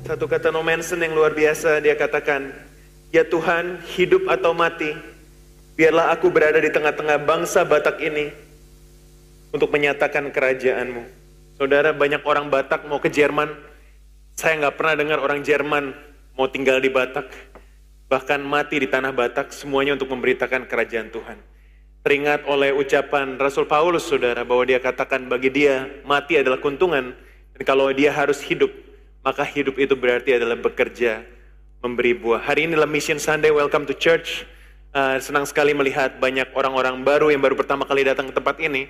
Satu kata No Manson yang luar biasa, dia katakan, Ya Tuhan, hidup atau mati, biarlah aku berada di tengah-tengah bangsa Batak ini untuk menyatakan kerajaanmu. Saudara, banyak orang Batak mau ke Jerman, saya nggak pernah dengar orang Jerman mau tinggal di Batak, bahkan mati di tanah Batak, semuanya untuk memberitakan kerajaan Tuhan. Teringat oleh ucapan Rasul Paulus, saudara, bahwa dia katakan bagi dia mati adalah keuntungan, dan kalau dia harus hidup, maka hidup itu berarti adalah bekerja, memberi buah. Hari ini adalah Mission Sunday, welcome to church. Uh, senang sekali melihat banyak orang-orang baru yang baru pertama kali datang ke tempat ini.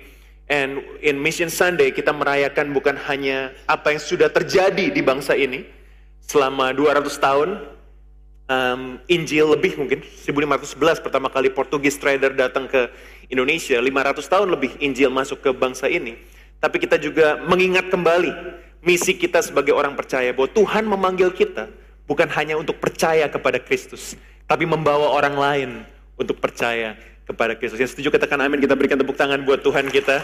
And in Mission Sunday kita merayakan bukan hanya apa yang sudah terjadi di bangsa ini selama 200 tahun. Um, Injil lebih mungkin 1511 pertama kali Portugis trader datang ke Indonesia 500 tahun lebih Injil masuk ke bangsa ini tapi kita juga mengingat kembali misi kita sebagai orang percaya bahwa Tuhan memanggil kita bukan hanya untuk percaya kepada Kristus tapi membawa orang lain untuk percaya kepada Kristus. Yang setuju katakan amin, kita berikan tepuk tangan buat Tuhan kita.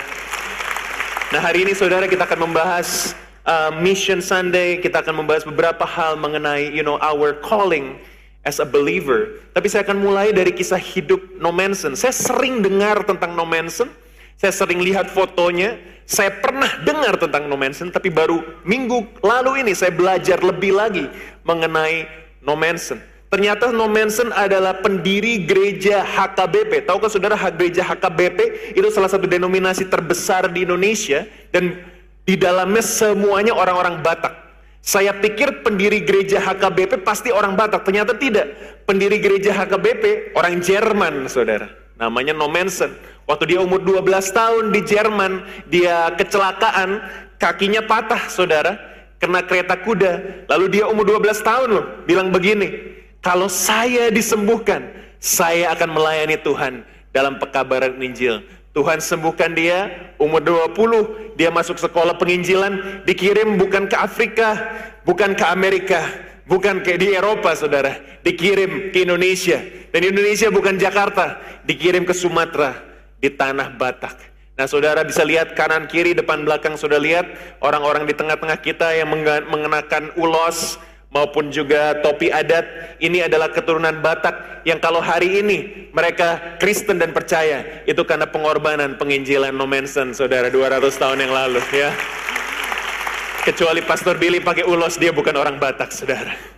Nah hari ini saudara kita akan membahas uh, Mission Sunday, kita akan membahas beberapa hal mengenai you know our calling as a believer. Tapi saya akan mulai dari kisah hidup No Manson. Saya sering dengar tentang No Manson, saya sering lihat fotonya, saya pernah dengar tentang No Manson, tapi baru minggu lalu ini saya belajar lebih lagi mengenai No Manson. Ternyata No Manson adalah pendiri gereja HKBP. Tahukah saudara gereja HKBP itu salah satu denominasi terbesar di Indonesia dan di dalamnya semuanya orang-orang Batak. Saya pikir pendiri gereja HKBP pasti orang Batak, ternyata tidak. Pendiri gereja HKBP orang Jerman, saudara. Namanya No Manson. Waktu dia umur 12 tahun di Jerman, dia kecelakaan, kakinya patah, saudara. Kena kereta kuda. Lalu dia umur 12 tahun loh, bilang begini, kalau saya disembuhkan, saya akan melayani Tuhan dalam pekabaran Injil. Tuhan sembuhkan dia, umur 20, dia masuk sekolah penginjilan, dikirim bukan ke Afrika, bukan ke Amerika, bukan ke di Eropa, saudara. Dikirim ke Indonesia. Dan Indonesia bukan Jakarta, dikirim ke Sumatera, di tanah Batak. Nah saudara bisa lihat kanan kiri depan belakang sudah lihat orang-orang di tengah-tengah kita yang mengenakan ulos, maupun juga topi adat. Ini adalah keturunan Batak yang kalau hari ini mereka Kristen dan percaya itu karena pengorbanan penginjilan No Manson saudara 200 tahun yang lalu ya. Kecuali Pastor Billy pakai ulos dia bukan orang Batak saudara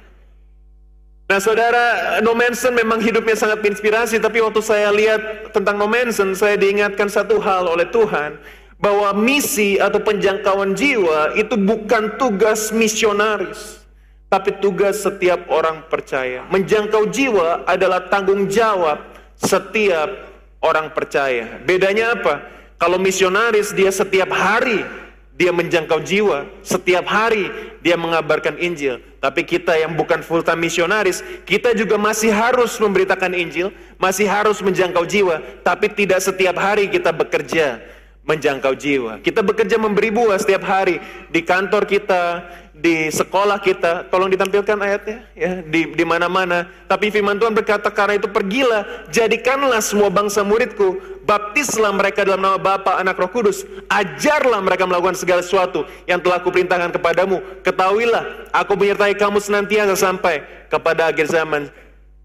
Nah saudara, No Manson memang hidupnya sangat inspirasi, tapi waktu saya lihat tentang No Manson, saya diingatkan satu hal oleh Tuhan, bahwa misi atau penjangkauan jiwa itu bukan tugas misionaris. Tapi tugas setiap orang percaya. Menjangkau jiwa adalah tanggung jawab setiap orang percaya. Bedanya apa? Kalau misionaris dia setiap hari dia menjangkau jiwa, setiap hari dia mengabarkan Injil. Tapi kita yang bukan full time misionaris, kita juga masih harus memberitakan Injil, masih harus menjangkau jiwa, tapi tidak setiap hari kita bekerja menjangkau jiwa. Kita bekerja memberi buah setiap hari di kantor kita, di sekolah kita, tolong ditampilkan ayatnya ya di mana-mana. Tapi firman Tuhan berkata karena itu pergilah, jadikanlah semua bangsa muridku, baptislah mereka dalam nama Bapa, Anak, Roh Kudus, ajarlah mereka melakukan segala sesuatu yang telah kuperintahkan kepadamu. Ketahuilah, aku menyertai kamu senantiasa sampai kepada akhir zaman.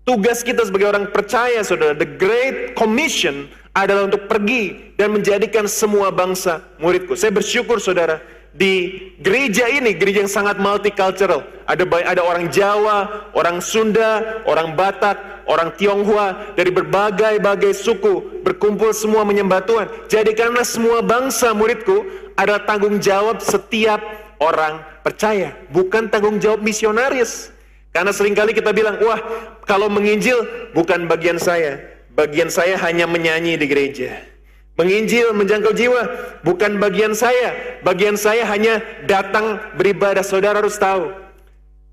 Tugas kita sebagai orang percaya, saudara, the Great Commission adalah untuk pergi dan menjadikan semua bangsa muridku. Saya bersyukur, saudara, di gereja ini, gereja yang sangat multicultural. Ada ada orang Jawa, orang Sunda, orang Batak, orang Tionghoa dari berbagai-bagai suku berkumpul semua menyembah Tuhan. Jadikanlah semua bangsa muridku adalah tanggung jawab setiap orang percaya, bukan tanggung jawab misionaris. Karena sering kali kita bilang, wah kalau menginjil bukan bagian saya, bagian saya hanya menyanyi di gereja. Menginjil, menjangkau jiwa, bukan bagian saya. Bagian saya hanya datang beribadah. Saudara harus tahu,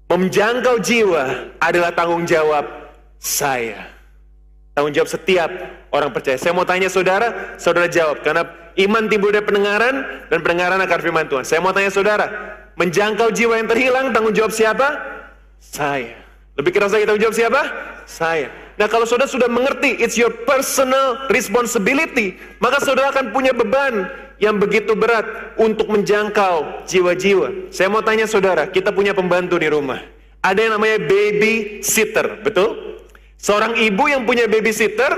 menjangkau jiwa adalah tanggung jawab saya. Tanggung jawab setiap orang percaya. Saya mau tanya saudara, saudara jawab. Karena iman timbul dari pendengaran, dan pendengaran akan firman Tuhan. Saya mau tanya saudara, menjangkau jiwa yang terhilang, tanggung jawab siapa? Saya. Lebih keras lagi tanggung jawab siapa? Saya. Nah kalau saudara sudah mengerti, it's your personal responsibility, maka saudara akan punya beban yang begitu berat untuk menjangkau jiwa-jiwa. Saya mau tanya saudara, kita punya pembantu di rumah. Ada yang namanya baby sitter, betul? Seorang ibu yang punya baby sitter,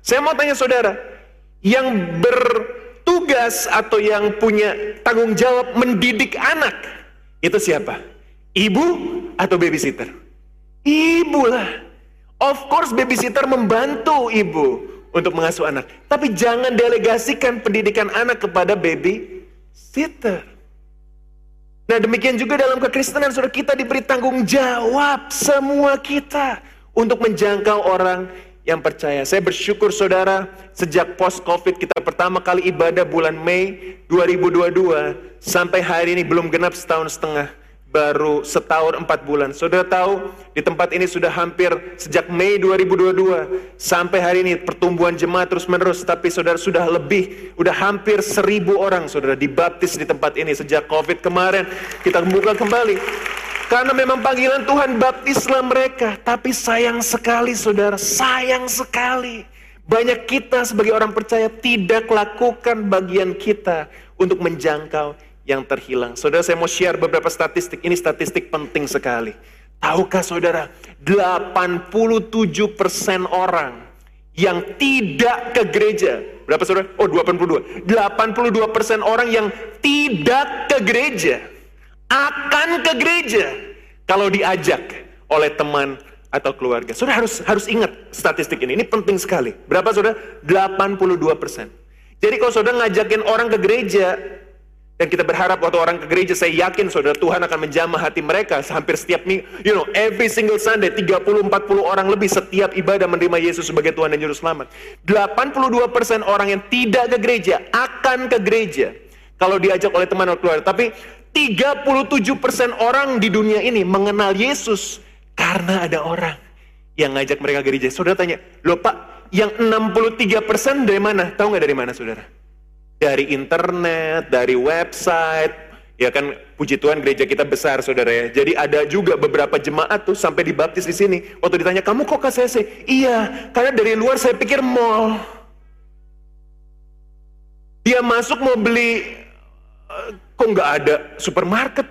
saya mau tanya saudara, yang bertugas atau yang punya tanggung jawab mendidik anak, itu siapa? Ibu atau babysitter? Ibu lah. Of course babysitter membantu ibu untuk mengasuh anak. Tapi jangan delegasikan pendidikan anak kepada baby sitter. Nah demikian juga dalam kekristenan saudara kita diberi tanggung jawab semua kita untuk menjangkau orang yang percaya. Saya bersyukur saudara sejak post covid kita pertama kali ibadah bulan Mei 2022 sampai hari ini belum genap setahun setengah baru setahun empat bulan. Saudara tahu di tempat ini sudah hampir sejak Mei 2022 sampai hari ini pertumbuhan jemaat terus menerus. Tapi saudara sudah lebih, sudah hampir seribu orang saudara dibaptis di tempat ini sejak COVID kemarin. Kita buka kembali. Karena memang panggilan Tuhan baptislah mereka. Tapi sayang sekali saudara, sayang sekali. Banyak kita sebagai orang percaya tidak lakukan bagian kita untuk menjangkau yang terhilang. Saudara saya mau share beberapa statistik. Ini statistik penting sekali. Tahukah saudara, 87% orang yang tidak ke gereja. Berapa saudara? Oh 82. 82% orang yang tidak ke gereja akan ke gereja kalau diajak oleh teman atau keluarga. Saudara harus harus ingat statistik ini. Ini penting sekali. Berapa saudara? 82%. Jadi kalau saudara ngajakin orang ke gereja, dan kita berharap waktu orang ke gereja, saya yakin saudara Tuhan akan menjamah hati mereka hampir setiap minggu, you know, every single Sunday, 30-40 orang lebih setiap ibadah menerima Yesus sebagai Tuhan dan Juru Selamat. 82% orang yang tidak ke gereja akan ke gereja kalau diajak oleh teman atau keluarga. Tapi 37% orang di dunia ini mengenal Yesus karena ada orang yang ngajak mereka ke gereja. Saudara tanya, loh Pak, yang 63% dari mana? Tahu nggak dari mana saudara? Dari internet, dari website, ya kan puji Tuhan gereja kita besar saudara ya. Jadi ada juga beberapa jemaat tuh sampai dibaptis di sini. Waktu ditanya kamu kok KCC? Iya, karena dari luar saya pikir mall. Dia masuk mau beli, eh, kok nggak ada supermarket,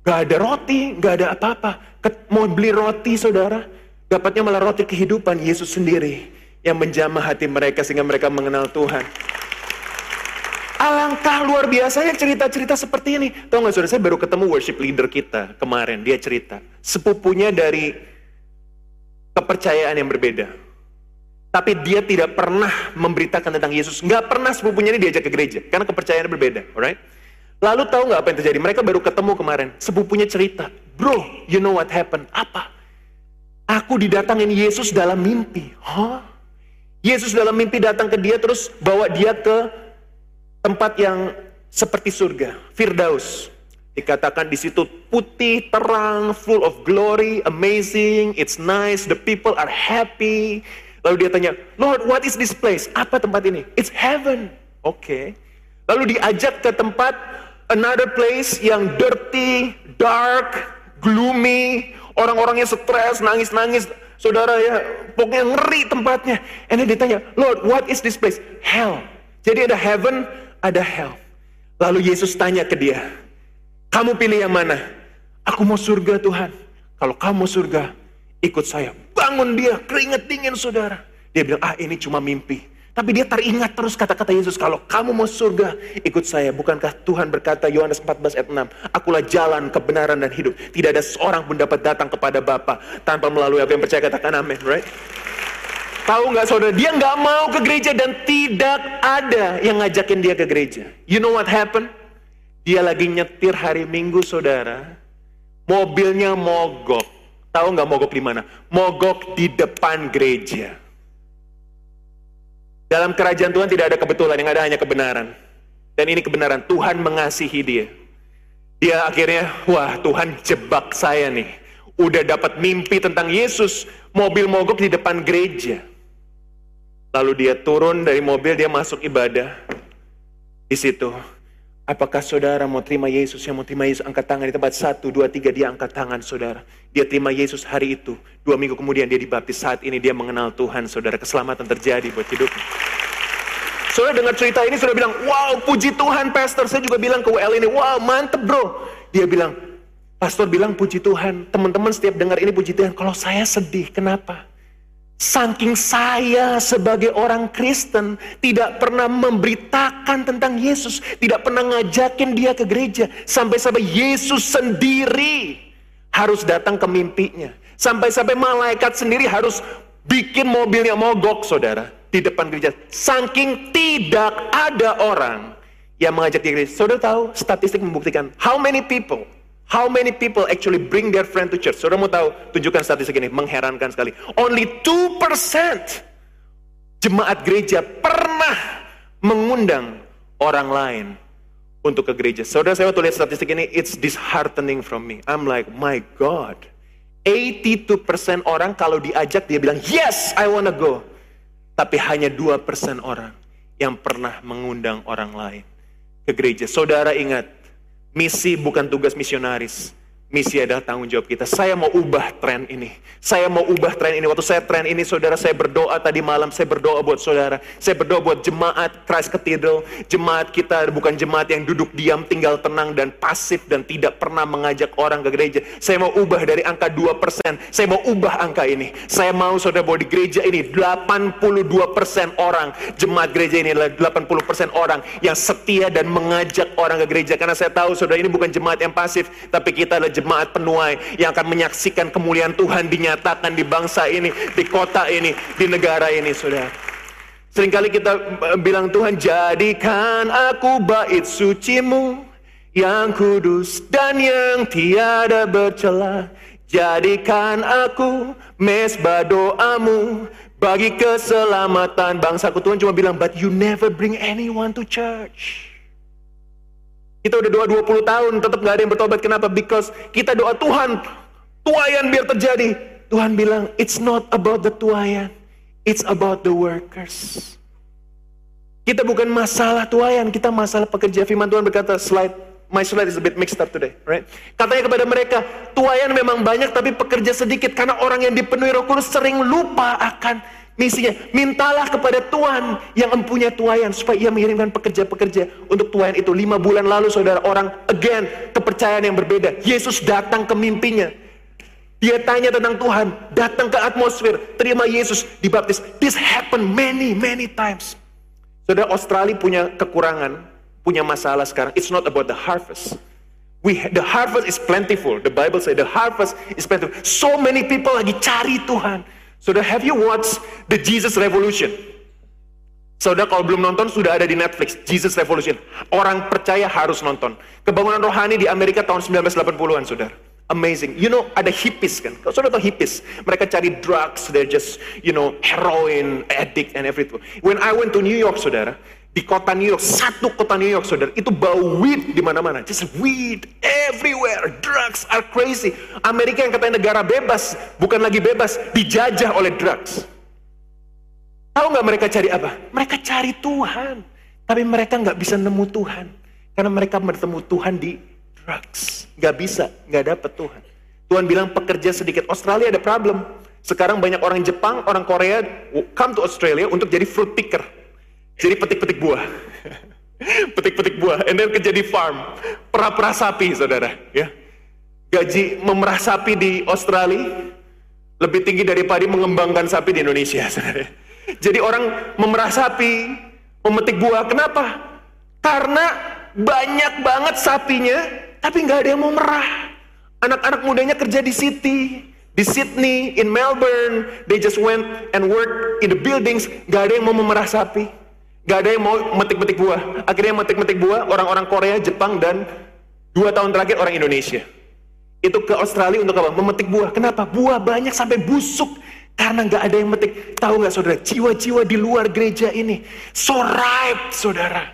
nggak ada roti, nggak ada apa-apa. Mau beli roti saudara, dapatnya malah roti kehidupan Yesus sendiri yang menjamah hati mereka sehingga mereka mengenal Tuhan. Alangkah luar biasanya cerita-cerita seperti ini. Tahu nggak saudara, saya baru ketemu worship leader kita kemarin. Dia cerita, sepupunya dari kepercayaan yang berbeda. Tapi dia tidak pernah memberitakan tentang Yesus. Nggak pernah sepupunya ini diajak ke gereja. Karena kepercayaannya berbeda. Alright? Lalu tahu nggak apa yang terjadi? Mereka baru ketemu kemarin. Sepupunya cerita, bro, you know what happened? Apa? Aku didatangin Yesus dalam mimpi. Hah? Yesus dalam mimpi datang ke dia terus bawa dia ke tempat yang seperti surga, Firdaus. Dikatakan di situ putih, terang, full of glory, amazing, it's nice, the people are happy. Lalu dia tanya, Lord, what is this place? Apa tempat ini? It's heaven. Oke. Okay. Lalu diajak ke tempat another place yang dirty, dark, gloomy, orang-orangnya stres, nangis-nangis. Saudara ya, pokoknya ngeri tempatnya. And then ditanya, Lord, what is this place? Hell. Jadi ada heaven, ada hell. Lalu Yesus tanya ke dia, kamu pilih yang mana? Aku mau surga Tuhan. Kalau kamu surga, ikut saya. Bangun dia, keringet dingin saudara. Dia bilang, ah ini cuma mimpi. Tapi dia teringat terus kata-kata Yesus, kalau kamu mau surga, ikut saya. Bukankah Tuhan berkata, Yohanes 14 ayat 6, Akulah jalan, kebenaran, dan hidup. Tidak ada seorang pun dapat datang kepada Bapa tanpa melalui apa yang percaya katakan amin, right? Tahu nggak saudara, dia nggak mau ke gereja dan tidak ada yang ngajakin dia ke gereja. You know what happened? Dia lagi nyetir hari Minggu saudara, mobilnya mogok. Tahu nggak mogok di mana? Mogok di depan gereja. Dalam kerajaan Tuhan tidak ada kebetulan, yang ada hanya kebenaran. Dan ini kebenaran, Tuhan mengasihi dia. Dia akhirnya, wah Tuhan jebak saya nih. Udah dapat mimpi tentang Yesus, mobil mogok di depan gereja. Lalu dia turun dari mobil, dia masuk ibadah. Di situ Apakah saudara mau terima Yesus? Yang mau terima Yesus angkat tangan di tempat satu, dua, tiga dia angkat tangan saudara. Dia terima Yesus hari itu. Dua minggu kemudian dia dibaptis. Saat ini dia mengenal Tuhan saudara. Keselamatan terjadi buat hidupnya. Saudara dengar cerita ini sudah bilang, wow puji Tuhan pastor. Saya juga bilang ke WL ini, wow mantep bro. Dia bilang, pastor bilang puji Tuhan. Teman-teman setiap dengar ini puji Tuhan. Kalau saya sedih, kenapa? Saking saya sebagai orang Kristen tidak pernah memberitakan tentang Yesus, tidak pernah ngajakin dia ke gereja, sampai-sampai Yesus sendiri harus datang ke mimpinya. Sampai-sampai malaikat sendiri harus bikin mobilnya mogok, saudara, di depan gereja. Saking tidak ada orang yang mengajak dia gereja. Saudara tahu, statistik membuktikan how many people How many people actually bring their friend to church? Saudara mau tahu? Tunjukkan statistik ini, mengherankan sekali. Only 2% jemaat gereja pernah mengundang orang lain untuk ke gereja. Saudara saya waktu lihat statistik ini, it's disheartening from me. I'm like, my God. 82% orang kalau diajak dia bilang, yes, I wanna go. Tapi hanya 2% orang yang pernah mengundang orang lain ke gereja. Saudara ingat, Misi bukan tugas misionaris. Misi adalah tanggung jawab kita. Saya mau ubah tren ini. Saya mau ubah tren ini. Waktu saya tren ini, saudara, saya berdoa tadi malam. Saya berdoa buat saudara. Saya berdoa buat jemaat Christ Cathedral. Jemaat kita bukan jemaat yang duduk diam, tinggal tenang dan pasif dan tidak pernah mengajak orang ke gereja. Saya mau ubah dari angka 2%. Saya mau ubah angka ini. Saya mau saudara bahwa di gereja ini 82% orang jemaat gereja ini adalah 80% orang yang setia dan mengajak orang ke gereja. Karena saya tahu saudara ini bukan jemaat yang pasif, tapi kita adalah jemaat penuai yang akan menyaksikan kemuliaan Tuhan dinyatakan di bangsa ini, di kota ini, di negara ini, saudara. Seringkali kita eh, bilang Tuhan jadikan aku bait sucimu yang kudus dan yang tiada bercela. Jadikan aku mesbah doamu bagi keselamatan bangsaku. Tuhan cuma bilang, but you never bring anyone to church. Kita udah doa 20 tahun, tetap gak ada yang bertobat. Kenapa? Because kita doa Tuhan, tuayan biar terjadi. Tuhan bilang, it's not about the tuayan, it's about the workers. Kita bukan masalah tuayan, kita masalah pekerja. Firman Tuhan berkata, slide, my slide is a bit mixed up today, right? Katanya kepada mereka, tuayan memang banyak tapi pekerja sedikit karena orang yang dipenuhi Roh Kudus sering lupa akan Misinya, mintalah kepada Tuhan yang mempunyai tuayan supaya ia mengirimkan pekerja-pekerja untuk tuayan itu. Lima bulan lalu saudara orang, again, kepercayaan yang berbeda. Yesus datang ke mimpinya. Dia tanya tentang Tuhan, datang ke atmosfer, terima Yesus, dibaptis. This happened many, many times. Saudara Australia punya kekurangan, punya masalah sekarang. It's not about the harvest. We, the harvest is plentiful. The Bible say the harvest is plentiful. So many people lagi cari Tuhan. Saudara, have you watched The Jesus Revolution? Saudara kalau belum nonton sudah ada di Netflix, Jesus Revolution. Orang percaya harus nonton. Kebangunan rohani di Amerika tahun 1980-an, saudara. Amazing. You know, ada hippies kan. Kalau saudara tahu hippies, mereka cari drugs, they're just, you know, heroin, addict and everything. When I went to New York, saudara, di kota New York, satu kota New York, saudara, itu bau weed di mana-mana. Just weed everywhere. Drugs are crazy. Amerika yang katanya negara bebas, bukan lagi bebas, dijajah oleh drugs. Tahu nggak mereka cari apa? Mereka cari Tuhan. Tapi mereka nggak bisa nemu Tuhan. Karena mereka bertemu Tuhan di drugs. Nggak bisa, nggak dapet Tuhan. Tuhan bilang pekerja sedikit. Australia ada problem. Sekarang banyak orang Jepang, orang Korea come to Australia untuk jadi fruit picker jadi petik-petik buah. Petik-petik buah. And then kerja di farm. Perah-perah sapi, saudara. Ya. Gaji memerah sapi di Australia lebih tinggi daripada mengembangkan sapi di Indonesia. Saudara. Jadi orang memerah sapi, memetik buah. Kenapa? Karena banyak banget sapinya, tapi nggak ada yang mau merah. Anak-anak mudanya kerja di city, di Sydney, in Melbourne, they just went and work in the buildings, nggak ada yang mau memerah sapi. Gak ada yang mau metik-metik buah. Akhirnya metik-metik buah orang-orang Korea, Jepang, dan dua tahun terakhir orang Indonesia. Itu ke Australia untuk apa? Memetik buah. Kenapa? Buah banyak sampai busuk. Karena gak ada yang metik. Tahu gak saudara? Jiwa-jiwa di luar gereja ini. So ripe saudara.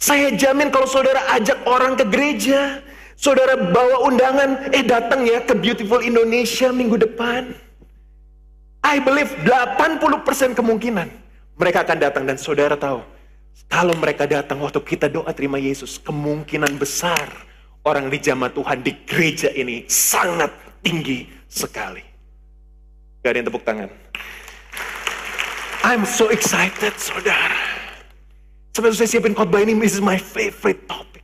Saya jamin kalau saudara ajak orang ke gereja. Saudara bawa undangan. Eh datang ya ke Beautiful Indonesia minggu depan. I believe 80% kemungkinan mereka akan datang dan saudara tahu, Kalau mereka datang waktu kita doa terima Yesus, kemungkinan besar orang di jamaah Tuhan di gereja ini sangat tinggi sekali. Gak ada yang tepuk tangan. I'm so excited, saudara. Sampai saya siapin khotbah ini, this is my favorite topic.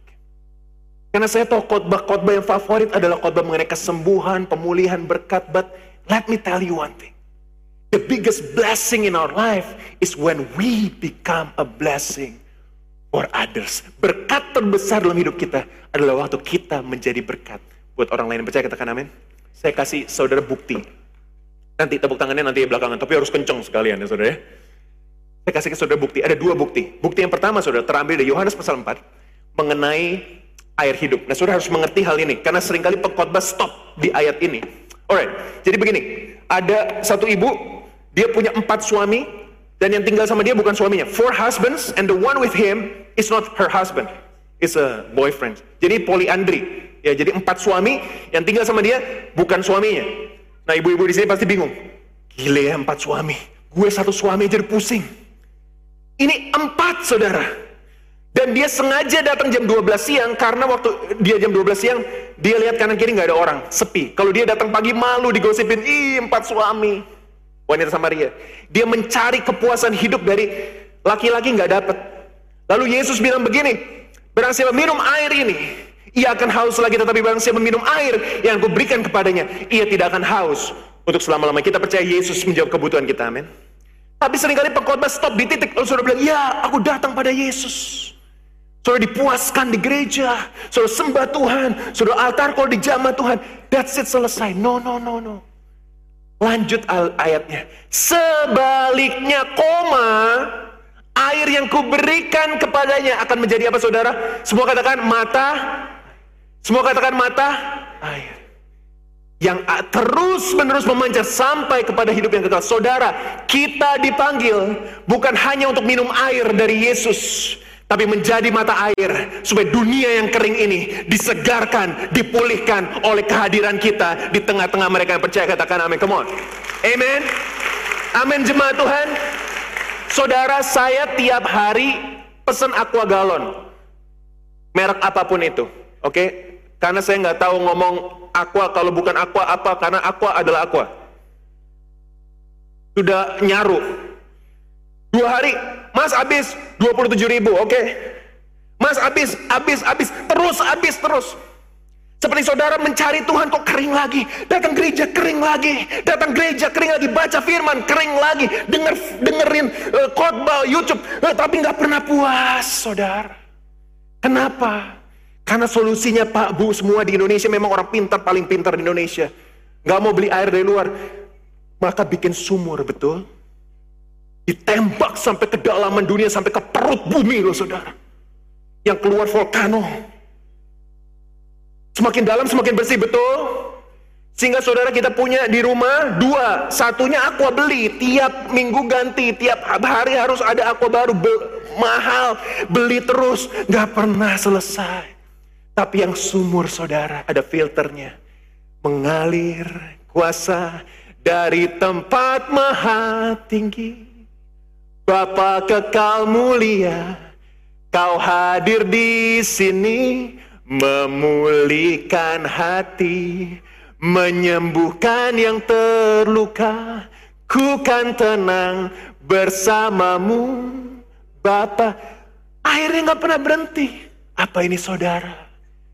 Karena saya tahu khotbah-khotbah yang favorit adalah khotbah mengenai kesembuhan, pemulihan, berkat. But let me tell you one thing. The biggest blessing in our life is when we become a blessing for others. Berkat terbesar dalam hidup kita adalah waktu kita menjadi berkat buat orang lain. Percaya katakan amin. Saya kasih saudara bukti. Nanti tepuk tangannya nanti belakangan, tapi harus kenceng sekalian ya saudara ya. Saya kasih ke saudara bukti. Ada dua bukti. Bukti yang pertama saudara terambil dari Yohanes pasal 4 mengenai air hidup. Nah saudara harus mengerti hal ini karena sering kali pengkhotbah stop di ayat ini. Alright, jadi begini, ada satu ibu dia punya empat suami, dan yang tinggal sama dia bukan suaminya. Four husbands, and the one with him is not her husband. It's a boyfriend. Jadi poliandri. Ya, jadi empat suami yang tinggal sama dia bukan suaminya. Nah, ibu-ibu di sini pasti bingung. Gile ya empat suami. Gue satu suami jadi pusing. Ini empat saudara. Dan dia sengaja datang jam 12 siang karena waktu dia jam 12 siang dia lihat kanan kiri nggak ada orang, sepi. Kalau dia datang pagi malu digosipin, ih empat suami wanita Samaria. Dia mencari kepuasan hidup dari laki-laki nggak dapat. Lalu Yesus bilang begini, barang siapa minum air ini, ia akan haus lagi. Tetapi barang siapa minum air yang aku berikan kepadanya, ia tidak akan haus untuk selama-lamanya. Kita percaya Yesus menjawab kebutuhan kita, amin. Tapi sering kali pengkhotbah stop di titik. Lalu saudara bilang, ya aku datang pada Yesus. Saudara dipuaskan di gereja, saudara sembah Tuhan, saudara altar kalau di jamaah Tuhan. That's it selesai. No, no, no, no. Lanjut ayatnya. Sebaliknya koma, air yang kuberikan kepadanya akan menjadi apa saudara? Semua katakan mata. Semua katakan mata. Air. Yang terus menerus memancar sampai kepada hidup yang kekal. Saudara, kita dipanggil bukan hanya untuk minum air dari Yesus tapi menjadi mata air supaya dunia yang kering ini disegarkan, dipulihkan oleh kehadiran kita di tengah-tengah mereka yang percaya katakan amin. Come on. Amen. Amin jemaat Tuhan. Saudara saya tiap hari pesan aqua galon. Merek apa pun itu. Oke? Okay? Karena saya nggak tahu ngomong aqua kalau bukan aqua apa karena aqua adalah aqua. Sudah nyaru. Dua hari Mas habis 27 ribu, oke. Okay. Mas habis, habis, habis, terus habis, terus. Seperti saudara mencari Tuhan kok kering lagi. Datang gereja kering lagi. Datang gereja kering lagi. Baca firman kering lagi. Dengar, dengerin uh, khotbah YouTube. Uh, tapi nggak pernah puas saudara. Kenapa? Karena solusinya Pak Bu semua di Indonesia memang orang pintar paling pintar di Indonesia. Gak mau beli air dari luar. Maka bikin sumur betul Ditembak sampai kedalaman dunia, sampai ke perut bumi loh saudara. Yang keluar volcano. Semakin dalam semakin bersih, betul? Sehingga saudara kita punya di rumah dua. Satunya aqua beli, tiap minggu ganti, tiap hari harus ada aqua baru. Be mahal, beli terus, gak pernah selesai. Tapi yang sumur saudara, ada filternya. Mengalir kuasa dari tempat maha tinggi. Bapa kekal mulia, kau hadir di sini memulihkan hati, menyembuhkan yang terluka. Ku kan tenang bersamamu, Bapa. Akhirnya nggak pernah berhenti. Apa ini saudara?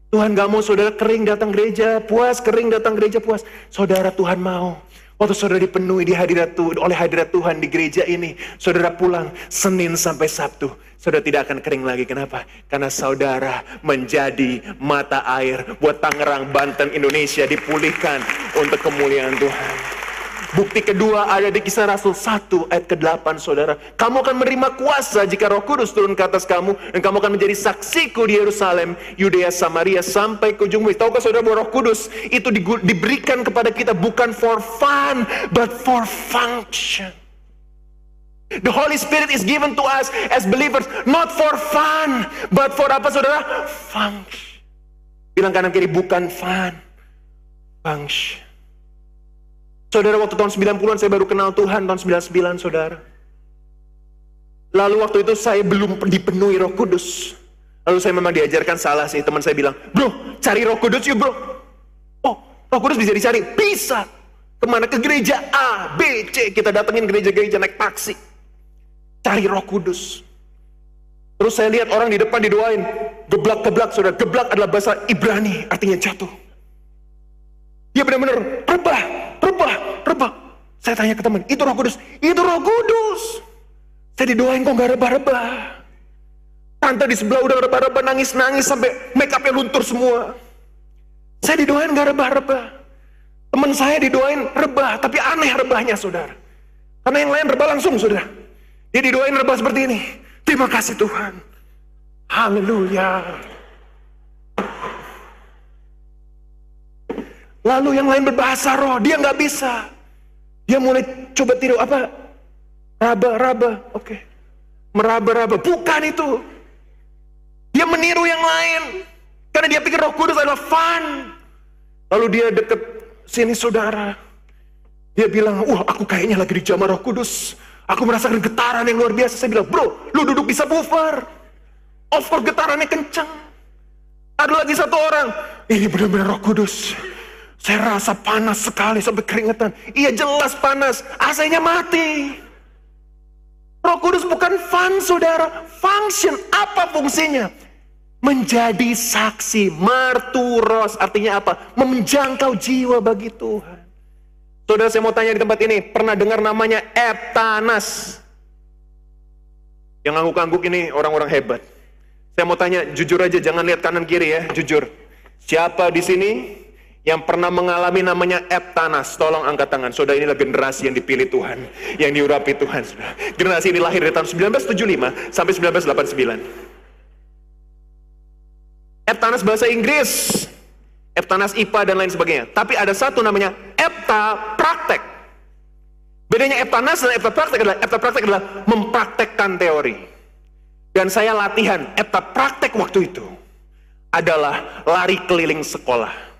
Tuhan gak mau saudara kering datang gereja puas, kering datang gereja puas. Saudara Tuhan mau Waktu saudara dipenuhi di hadirat Tuhan, oleh hadirat Tuhan di gereja ini, saudara pulang Senin sampai Sabtu, saudara tidak akan kering lagi. Kenapa? Karena saudara menjadi mata air buat Tangerang, Banten, Indonesia dipulihkan untuk kemuliaan Tuhan. Bukti kedua ada di kisah Rasul 1 ayat ke-8 saudara. Kamu akan menerima kuasa jika roh kudus turun ke atas kamu. Dan kamu akan menjadi saksiku di Yerusalem, Yudea, Samaria sampai ke ujung bumi. Tahukah saudara bahwa roh kudus itu diberikan kepada kita bukan for fun, but for function. The Holy Spirit is given to us as believers not for fun, but for apa saudara? Function. Bilang kanan kiri bukan fun, function. Saudara waktu tahun 90-an saya baru kenal Tuhan tahun 99 saudara. Lalu waktu itu saya belum dipenuhi roh kudus. Lalu saya memang diajarkan salah sih. Teman saya bilang, bro cari roh kudus yuk bro. Oh roh kudus bisa dicari? Bisa. Ke mana? Ke gereja A, B, C. Kita datengin gereja-gereja naik taksi. Cari roh kudus. Terus saya lihat orang di depan didoain. Geblak-geblak, saudara. Geblak adalah bahasa Ibrani, artinya jatuh. Dia benar-benar rebah, rebah, rebah. Saya tanya ke teman, itu roh kudus? Itu roh kudus. Saya didoain kok gak rebah-rebah. Tante di sebelah udah rebah-rebah, nangis-nangis sampai make upnya luntur semua. Saya didoain gak rebah-rebah. Teman saya didoain rebah, tapi aneh rebahnya saudara. Karena yang lain rebah langsung saudara. Dia didoain rebah seperti ini. Terima kasih Tuhan. Haleluya. Lalu yang lain berbahasa roh, dia nggak bisa. Dia mulai coba tiru apa? Raba-raba, oke. Okay. Meraba-raba, bukan itu. Dia meniru yang lain. Karena dia pikir roh kudus adalah fun. Lalu dia deket sini saudara. Dia bilang, wah aku kayaknya lagi di jamaah roh kudus. Aku merasakan getaran yang luar biasa. Saya bilang, bro, lu duduk di subwoofer. Of getarannya kencang. Ada lagi satu orang, ini benar-benar roh kudus. Saya rasa panas sekali sampai keringetan. Iya jelas panas, AC-nya mati. Roh Kudus bukan fun saudara, function. Apa fungsinya? Menjadi saksi, marturos. Artinya apa? Menjangkau jiwa bagi Tuhan. Saudara saya mau tanya di tempat ini, pernah dengar namanya Eptanas? Yang ngangguk-ngangguk ini orang-orang hebat. Saya mau tanya, jujur aja, jangan lihat kanan kiri ya, jujur. Siapa di sini yang pernah mengalami namanya Eptanas, tolong angkat tangan. Saudara inilah generasi yang dipilih Tuhan, yang diurapi Tuhan. Saudara. Generasi ini lahir dari tahun 1975 sampai 1989. Eptanas bahasa Inggris, Eptanas IPA dan lain sebagainya. Tapi ada satu namanya Epta Praktek. Bedanya Eptanas dan Epta Praktek adalah Epta Praktek adalah mempraktekkan teori. Dan saya latihan Epta Praktek waktu itu adalah lari keliling sekolah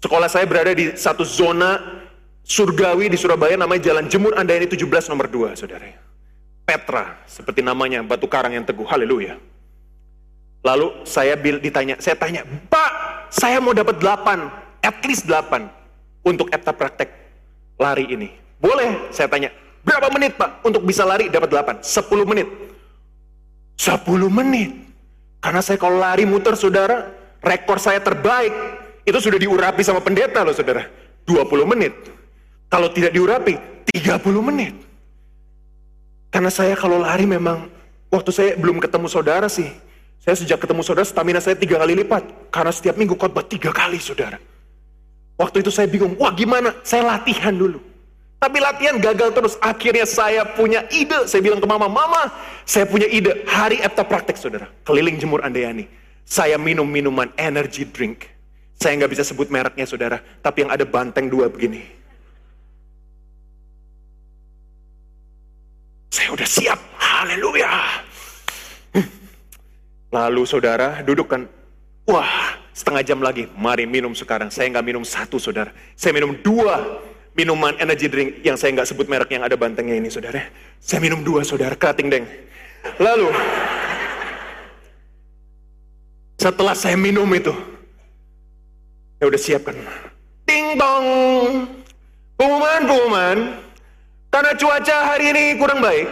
Sekolah saya berada di satu zona surgawi di Surabaya namanya Jalan Jemur Andayani 17 nomor 2, saudara. Petra, seperti namanya, batu karang yang teguh. Haleluya. Lalu saya ditanya, saya tanya, Pak, saya mau dapat 8, at least 8 untuk EPTA praktek lari ini. Boleh, saya tanya, berapa menit Pak untuk bisa lari dapat 8? 10 menit. 10 menit. Karena saya kalau lari muter saudara, rekor saya terbaik itu sudah diurapi sama pendeta loh saudara. 20 menit. Kalau tidak diurapi, 30 menit. Karena saya kalau lari memang, waktu saya belum ketemu saudara sih. Saya sejak ketemu saudara, stamina saya tiga kali lipat. Karena setiap minggu khotbah tiga kali saudara. Waktu itu saya bingung, wah gimana? Saya latihan dulu. Tapi latihan gagal terus. Akhirnya saya punya ide. Saya bilang ke mama, mama saya punya ide. Hari Epta praktek saudara. Keliling jemur Andayani. Saya minum minuman energy drink. Saya nggak bisa sebut mereknya saudara, tapi yang ada banteng dua begini. Saya udah siap, haleluya. Lalu saudara duduk kan, wah setengah jam lagi, mari minum sekarang. Saya nggak minum satu saudara, saya minum dua minuman energy drink yang saya nggak sebut merek yang ada bantengnya ini saudara. Saya minum dua saudara, kerating deng. Lalu, setelah saya minum itu, Ya udah siapkan. Ding dong. Pengumuman, pengumuman. Karena cuaca hari ini kurang baik.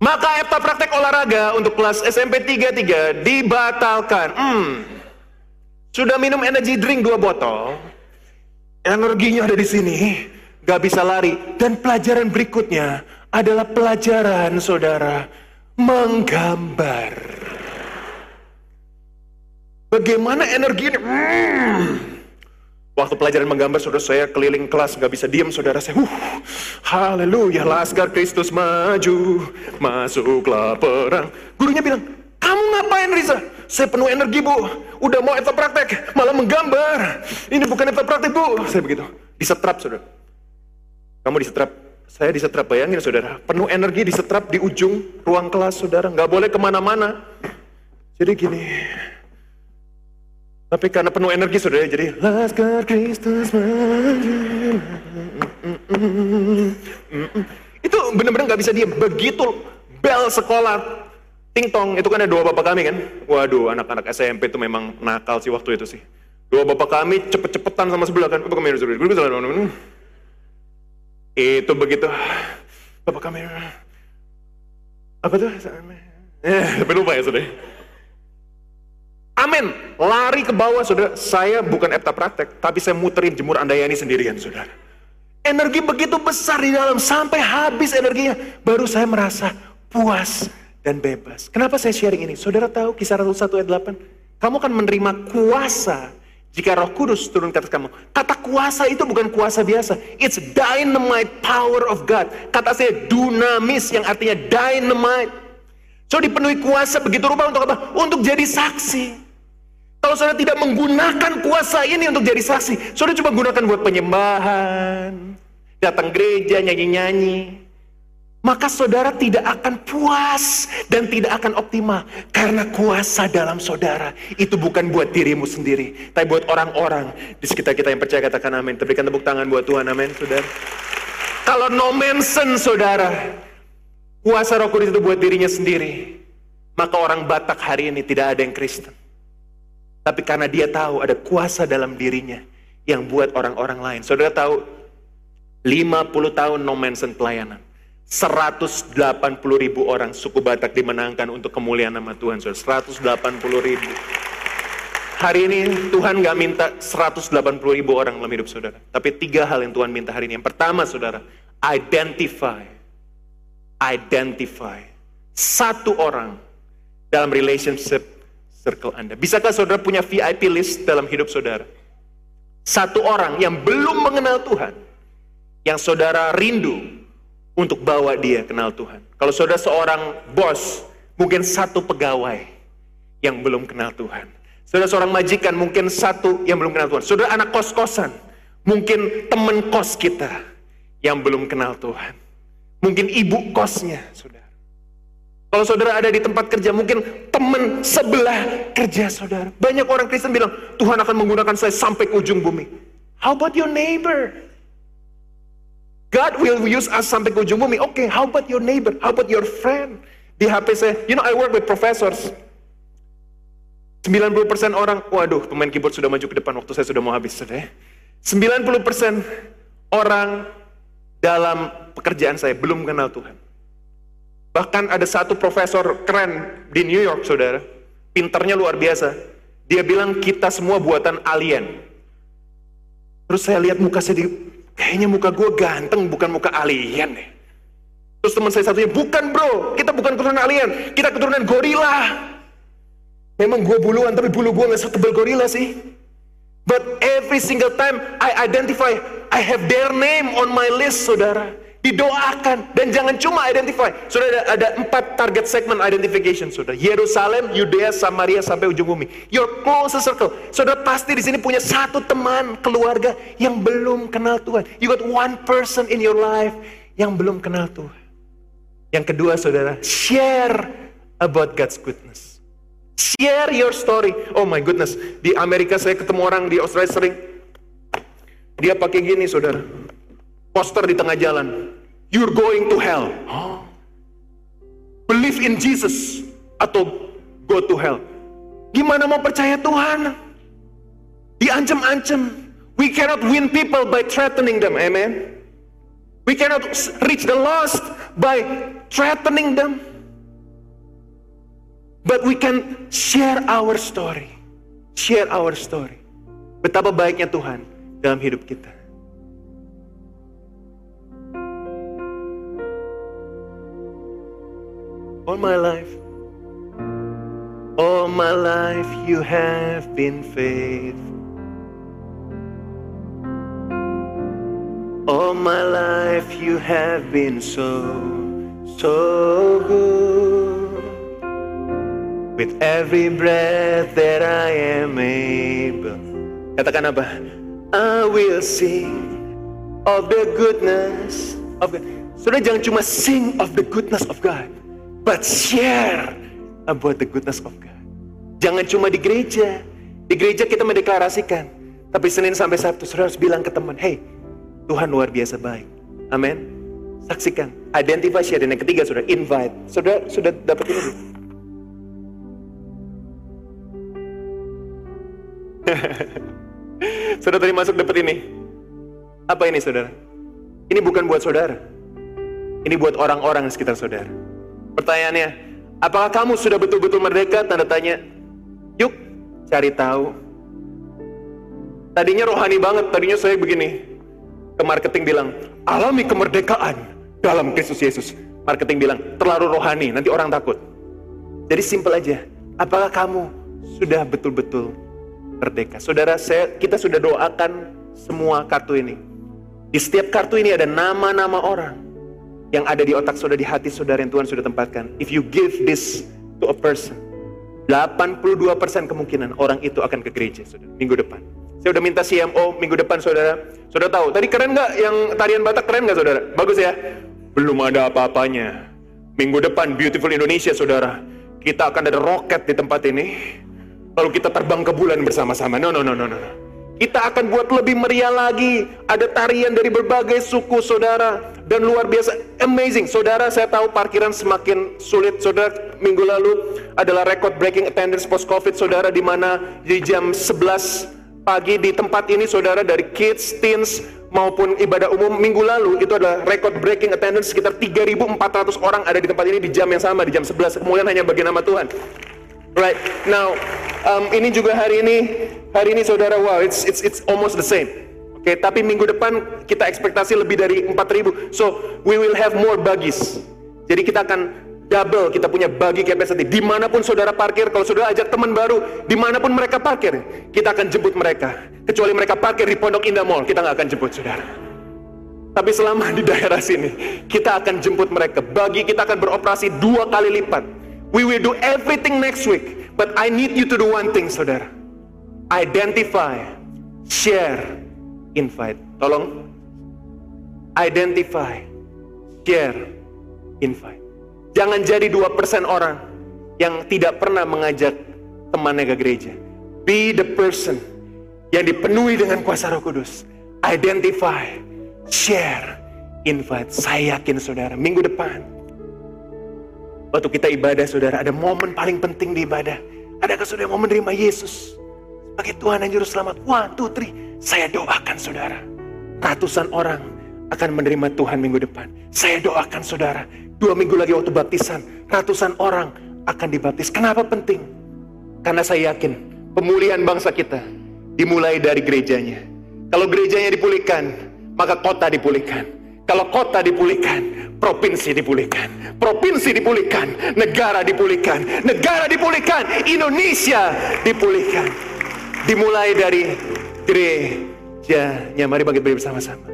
Maka EPTA praktek olahraga untuk kelas SMP 33 dibatalkan. Hmm. Sudah minum energy drink dua botol. Energinya ada di sini. Gak bisa lari. Dan pelajaran berikutnya adalah pelajaran saudara menggambar. Bagaimana energi ini? Hmm. Waktu pelajaran menggambar, saudara saya keliling kelas, nggak bisa diam, saudara saya. Uh, haleluya, laskar Kristus maju, masuklah perang. Gurunya bilang, kamu ngapain Riza? Saya penuh energi bu, udah mau eta praktek, malah menggambar. Ini bukan eta praktek bu. Saya begitu, disetrap saudara. Kamu disetrap, saya disetrap, bayangin saudara. Penuh energi disetrap di ujung ruang kelas saudara, nggak boleh ke mana-mana. Jadi gini, tapi karena penuh energi saudara, jadi Laskar Kristus. Itu benar-benar nggak bisa diam. Begitu bel sekolah, ting tong, itu kan ada dua bapak kami kan. Waduh, anak-anak SMP itu memang nakal sih waktu itu sih. Dua bapak kami cepet-cepetan sama sebelah kan. Bapak kami itu begitu. Bapak kami apa tuh? Eh, lupa ya sudah. Amin. Lari ke bawah, saudara. Saya bukan epta praktek, tapi saya muterin jemur Andayani sendirian, saudara. Energi begitu besar di dalam, sampai habis energinya. Baru saya merasa puas dan bebas. Kenapa saya sharing ini? Saudara tahu kisah 1 ayat 8? Kamu akan menerima kuasa jika roh kudus turun ke atas kamu. Kata kuasa itu bukan kuasa biasa. It's dynamite power of God. Kata saya dunamis yang artinya dynamite. So dipenuhi kuasa begitu rupa untuk apa? Untuk jadi saksi. Kalau saudara tidak menggunakan kuasa ini untuk jadi saksi, saudara coba gunakan buat penyembahan, datang gereja, nyanyi-nyanyi. Maka saudara tidak akan puas dan tidak akan optimal. Karena kuasa dalam saudara itu bukan buat dirimu sendiri. Tapi buat orang-orang di sekitar kita yang percaya katakan amin. Berikan tepuk tangan buat Tuhan, amin saudara. Kalau no mention saudara, kuasa roh kudus itu buat dirinya sendiri. Maka orang Batak hari ini tidak ada yang Kristen. Tapi karena dia tahu ada kuasa dalam dirinya yang buat orang-orang lain. Saudara tahu 50 tahun no mention pelayanan. 180 ribu orang suku Batak dimenangkan untuk kemuliaan nama Tuhan. Saudara. 180 ribu. Hari ini Tuhan gak minta 180 ribu orang dalam hidup saudara. Tapi tiga hal yang Tuhan minta hari ini. Yang pertama saudara, identify. Identify. Satu orang dalam relationship circle Anda. Bisakah saudara punya VIP list dalam hidup saudara? Satu orang yang belum mengenal Tuhan, yang saudara rindu untuk bawa dia kenal Tuhan. Kalau saudara seorang bos, mungkin satu pegawai yang belum kenal Tuhan. Saudara seorang majikan, mungkin satu yang belum kenal Tuhan. Saudara anak kos-kosan, mungkin teman kos kita yang belum kenal Tuhan. Mungkin ibu kosnya, saudara. Kalau saudara ada di tempat kerja, mungkin teman sebelah kerja saudara. Banyak orang Kristen bilang, Tuhan akan menggunakan saya sampai ke ujung bumi. How about your neighbor? God will use us sampai ke ujung bumi. Oke, okay, how about your neighbor? How about your friend? Di HP saya, you know I work with professors. 90% orang, waduh pemain keyboard sudah maju ke depan waktu saya sudah mau habis. Sudah 90% orang dalam pekerjaan saya belum kenal Tuhan. Bahkan ada satu profesor keren di New York, saudara. Pinternya luar biasa. Dia bilang kita semua buatan alien. Terus saya lihat muka saya di, kayaknya muka gue ganteng, bukan muka alien deh. Terus teman saya satunya, bukan bro, kita bukan keturunan alien, kita keturunan gorila. Memang gue buluan, tapi bulu gue gak setebal gorila sih. But every single time I identify, I have their name on my list, saudara. Didoakan dan jangan cuma identify. Sudah ada, ada empat target segment identification sudah. Yerusalem, Yudea, Samaria sampai ujung bumi. Your closest circle. Sudah pasti di sini punya satu teman keluarga yang belum kenal Tuhan. You got one person in your life yang belum kenal Tuhan. Yang kedua saudara, share about God's goodness. Share your story. Oh my goodness, di Amerika saya ketemu orang di Australia sering. Dia pakai gini saudara poster di tengah jalan. You're going to hell. Believe in Jesus atau go to hell. Gimana mau percaya Tuhan? Diancam-ancam. We cannot win people by threatening them. Amen. We cannot reach the lost by threatening them. But we can share our story. Share our story. Betapa baiknya Tuhan dalam hidup kita. All my life. All my life you have been faithful. All my life you have been so, so good. With every breath that I am able. Katakan apa? I will sing of the goodness of God. Sudah jangan cuma sing of the goodness of God but share about the goodness of God. Jangan cuma di gereja. Di gereja kita mendeklarasikan. Tapi Senin sampai Sabtu, saudara harus bilang ke teman, hey, Tuhan luar biasa baik. Amin. Saksikan. Identify, share. Dan yang ketiga, saudara, invite. Saudara sudah dapat ini saudara tadi masuk dapat ini. Apa ini, saudara? Ini bukan buat saudara. Ini buat orang-orang di sekitar saudara. Pertanyaannya, apakah kamu sudah betul-betul merdeka? Tanda tanya. Yuk, cari tahu. Tadinya rohani banget, tadinya saya begini. Ke marketing bilang, alami kemerdekaan dalam Kristus Yesus. Marketing bilang, terlalu rohani, nanti orang takut. Jadi simple aja, apakah kamu sudah betul-betul merdeka? Saudara, saya, kita sudah doakan semua kartu ini. Di setiap kartu ini ada nama-nama orang yang ada di otak saudara, di hati saudara yang Tuhan sudah tempatkan. If you give this to a person, 82% kemungkinan orang itu akan ke gereja, saudara, minggu depan. Saya udah minta CMO minggu depan, saudara. Saudara tahu, tadi keren nggak yang tarian Batak keren nggak, saudara? Bagus ya? Belum ada apa-apanya. Minggu depan, Beautiful Indonesia, saudara. Kita akan ada roket di tempat ini. Lalu kita terbang ke bulan bersama-sama. No, no, no, no, no. Kita akan buat lebih meriah lagi. Ada tarian dari berbagai suku saudara. Dan luar biasa, amazing. Saudara, saya tahu parkiran semakin sulit. Saudara, minggu lalu adalah record breaking attendance post-covid. Saudara, di mana di jam 11 pagi di tempat ini, saudara, dari kids, teens, maupun ibadah umum minggu lalu itu adalah record breaking attendance sekitar 3.400 orang ada di tempat ini di jam yang sama di jam 11 kemudian hanya bagi nama Tuhan right now um, ini juga hari ini hari ini saudara wow it's it's it's almost the same. Oke okay, tapi minggu depan kita ekspektasi lebih dari 4.000 so we will have more buggies. Jadi kita akan double kita punya bagi capacity. Di mana pun saudara parkir kalau saudara ajak teman baru di mana pun mereka parkir kita akan jemput mereka. Kecuali mereka parkir di Pondok Indah Mall kita nggak akan jemput saudara. Tapi selama di daerah sini kita akan jemput mereka. Bagi kita akan beroperasi dua kali lipat we will do everything next week but I need you to do one thing saudara identify share invite tolong identify share invite Jangan jadi dua persen orang yang tidak pernah mengajak temannya ke gereja. Be the person yang dipenuhi dengan kuasa roh kudus. Identify, share, invite. Saya yakin saudara, minggu depan. Waktu kita ibadah saudara, ada momen paling penting di ibadah. Adakah saudara mau menerima Yesus sebagai Tuhan dan Juru Selamat? One, two, three. Saya doakan saudara. Ratusan orang akan menerima Tuhan minggu depan. Saya doakan saudara, dua minggu lagi waktu baptisan, ratusan orang akan dibaptis. Kenapa penting? Karena saya yakin pemulihan bangsa kita dimulai dari gerejanya. Kalau gerejanya dipulihkan, maka kota dipulihkan. Kalau kota dipulihkan, provinsi dipulihkan. Provinsi dipulihkan, negara dipulihkan. Negara dipulihkan, Indonesia dipulihkan. Dimulai dari gerejanya. Mari bangkit bersama-sama.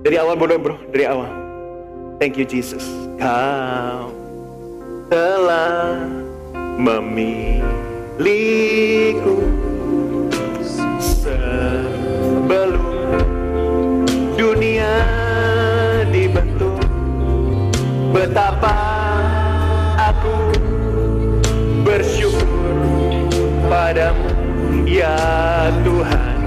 Dari awal bro, bro, dari awal. Thank you Jesus. Kau telah memilihku sebelum Betapa aku bersyukur padamu ya Tuhan.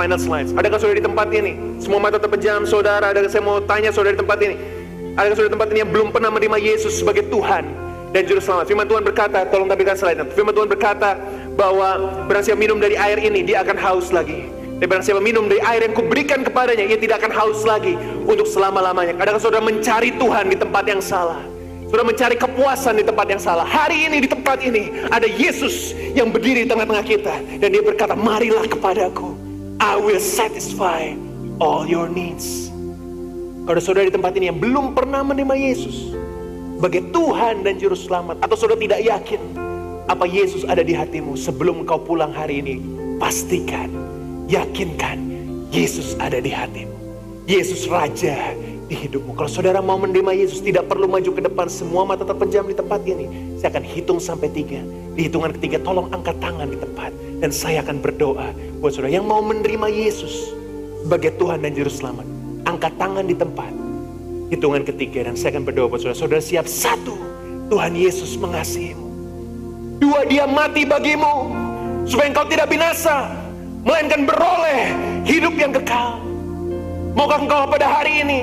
Final slides. Adakah saudara di tempat ini? Semua mata terpejam, saudara. Adakah saya mau tanya saudara di tempat ini? Adakah saudara di tempat ini yang belum pernah menerima Yesus sebagai Tuhan dan Juru Selamat? Firman Tuhan berkata, tolong tampilkan slide Firman Tuhan berkata bahwa barang minum dari air ini, dia akan haus lagi. Dan barang siapa minum dari air yang kuberikan kepadanya, ia tidak akan haus lagi untuk selama-lamanya. Kadang saudara mencari Tuhan di tempat yang salah. Saudara mencari kepuasan di tempat yang salah. Hari ini di tempat ini ada Yesus yang berdiri di tengah-tengah kita. Dan dia berkata, marilah kepadaku. I will satisfy all your needs. Kalau saudara di tempat ini yang belum pernah menerima Yesus sebagai Tuhan dan Juru Selamat, atau saudara tidak yakin apa Yesus ada di hatimu sebelum kau pulang hari ini, pastikan, yakinkan Yesus ada di hatimu. Yesus Raja di hidupmu. Kalau saudara mau menerima Yesus, tidak perlu maju ke depan. Semua mata terpejam di tempat ini. Saya akan hitung sampai tiga. Di hitungan ketiga, tolong angkat tangan di tempat. Dan saya akan berdoa buat saudara yang mau menerima Yesus sebagai Tuhan dan Juru Selamat. Angkat tangan di tempat. Hitungan ketiga dan saya akan berdoa buat saudara. Saudara siap satu. Tuhan Yesus mengasihimu. Dua dia mati bagimu. Supaya engkau tidak binasa. Melainkan beroleh hidup yang kekal. Maukah engkau pada hari ini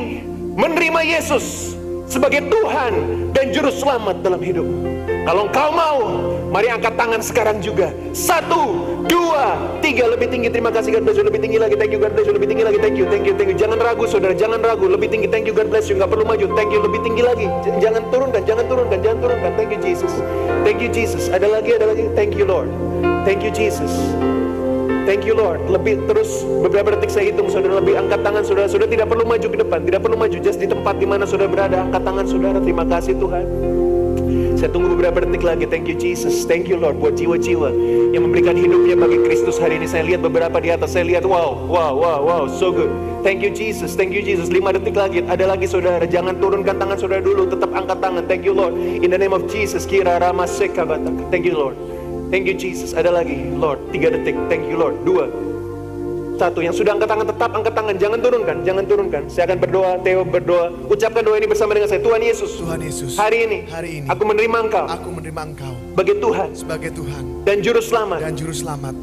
menerima Yesus sebagai Tuhan dan Juru Selamat dalam hidupmu? Kalau engkau mau, mari angkat tangan sekarang juga. Satu, dua, tiga, lebih tinggi. Terima kasih God bless you. Lebih tinggi lagi. Thank you God bless you. Lebih tinggi lagi. Thank you, thank you, thank you. Jangan ragu saudara, jangan ragu. Lebih tinggi. Thank you God bless you. Gak perlu maju. Thank you. Lebih tinggi lagi. Jangan turunkan, jangan turunkan, jangan turunkan. Thank you Jesus. Thank you Jesus. Ada lagi, ada lagi. Thank you Lord. Thank you Jesus. Thank you Lord. Lebih terus beberapa detik saya hitung saudara lebih angkat tangan saudara. Saudara tidak perlu maju ke depan, tidak perlu maju. Just di tempat di mana saudara berada, angkat tangan saudara. Terima kasih Tuhan. Saya tunggu beberapa detik lagi. Thank you Jesus. Thank you Lord buat jiwa-jiwa yang memberikan hidupnya bagi Kristus hari ini. Saya lihat beberapa di atas. Saya lihat wow, wow, wow, wow, so good. Thank you Jesus. Thank you Jesus. Lima detik lagi. Ada lagi saudara. Jangan turunkan tangan saudara dulu. Tetap angkat tangan. Thank you Lord. In the name of Jesus. Kira Rama. Thank you Lord. Thank you Jesus. Ada lagi, Lord. Tiga detik. Thank you Lord. Dua. Satu. Yang sudah angkat tangan tetap angkat tangan. Jangan turunkan. Jangan turunkan. Saya akan berdoa. Theo berdoa. Ucapkan doa ini bersama dengan saya. Tuhan Yesus. Tuhan Yesus, Hari ini. hari ini Aku menerima Engkau aku menerima Engkau sebagai Tuhan sebagai Tuhan dan Juru Selamat dan Juru Selamat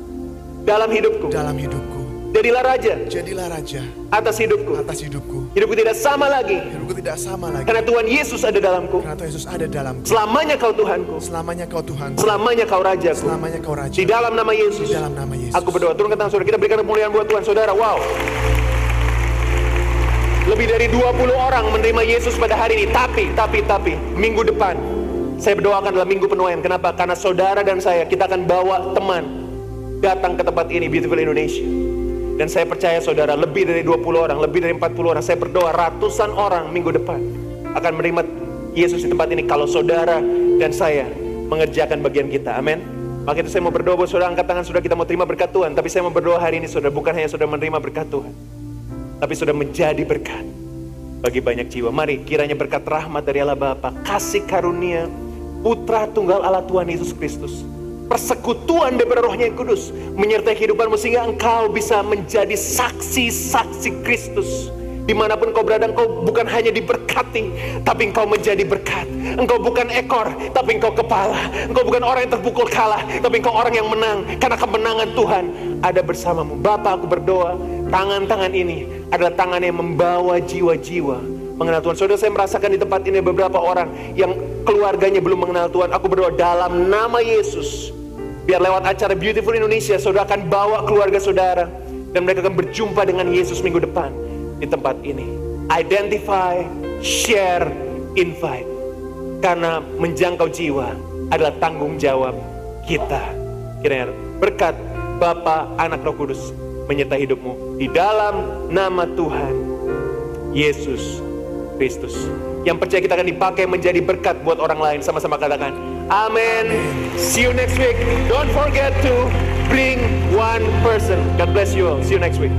dalam hidupku. dalam hidupku. Jadilah Raja Jadilah Raja atas hidupku. atas hidupku. Hidupku tidak sama lagi. Hidupku tidak sama lagi Karena Tuhan Yesus ada dalamku. karena Tuhan Yesus ada dalamku. Selamanya kau Tuhanku. Selamanya Kau Tuhan, Selamanya kau Rajaku. selamanya Kau Raja. Di dalam nama Yesus. Di dalam nama Yesus. Aku berdoa. Turunkan tangan saudara. Kita berikan kemuliaan buat Tuhan. Saudara, wow. Lebih dari 20 orang menerima Yesus pada hari ini. Tapi, tapi, tapi, minggu depan. Saya berdoakan adalah minggu penuaian. Kenapa? Karena saudara dan saya, kita akan bawa teman datang ke tempat ini, Beautiful Indonesia. Dan saya percaya saudara, lebih dari 20 orang, lebih dari 40 orang. Saya berdoa ratusan orang minggu depan akan menerima Yesus di tempat ini. Kalau saudara dan saya mengerjakan bagian kita. Amin. Maka itu saya mau berdoa buat saudara angkat tangan sudah kita mau terima berkat Tuhan. Tapi saya mau berdoa hari ini saudara bukan hanya saudara menerima berkat Tuhan. Tapi sudah menjadi berkat bagi banyak jiwa. Mari kiranya berkat rahmat dari Allah Bapa, kasih karunia Putra Tunggal Allah Tuhan Yesus Kristus, persekutuan daripada Rohnya yang Kudus menyertai kehidupanmu sehingga engkau bisa menjadi saksi-saksi Kristus. Di mana pun kau berada, engkau bukan hanya diberkati, tapi engkau menjadi berkat. Engkau bukan ekor, tapi engkau kepala. Engkau bukan orang yang terpukul kalah, tapi engkau orang yang menang. Karena kemenangan Tuhan ada bersamamu. Bapak aku berdoa, tangan-tangan ini adalah tangan yang membawa jiwa-jiwa mengenal Tuhan. Saudara saya merasakan di tempat ini beberapa orang yang keluarganya belum mengenal Tuhan. Aku berdoa dalam nama Yesus. Biar lewat acara Beautiful Indonesia, saudara akan bawa keluarga saudara. Dan mereka akan berjumpa dengan Yesus minggu depan di tempat ini. Identify, share, invite. Karena menjangkau jiwa adalah tanggung jawab kita. Kiranya berkat Bapa, Anak, Roh Kudus menyertai hidupmu. Di dalam nama Tuhan Yesus Kristus. Yang percaya kita akan dipakai menjadi berkat buat orang lain. Sama-sama katakan, Amin. See you next week. Don't forget to bring one person. God bless you all. See you next week.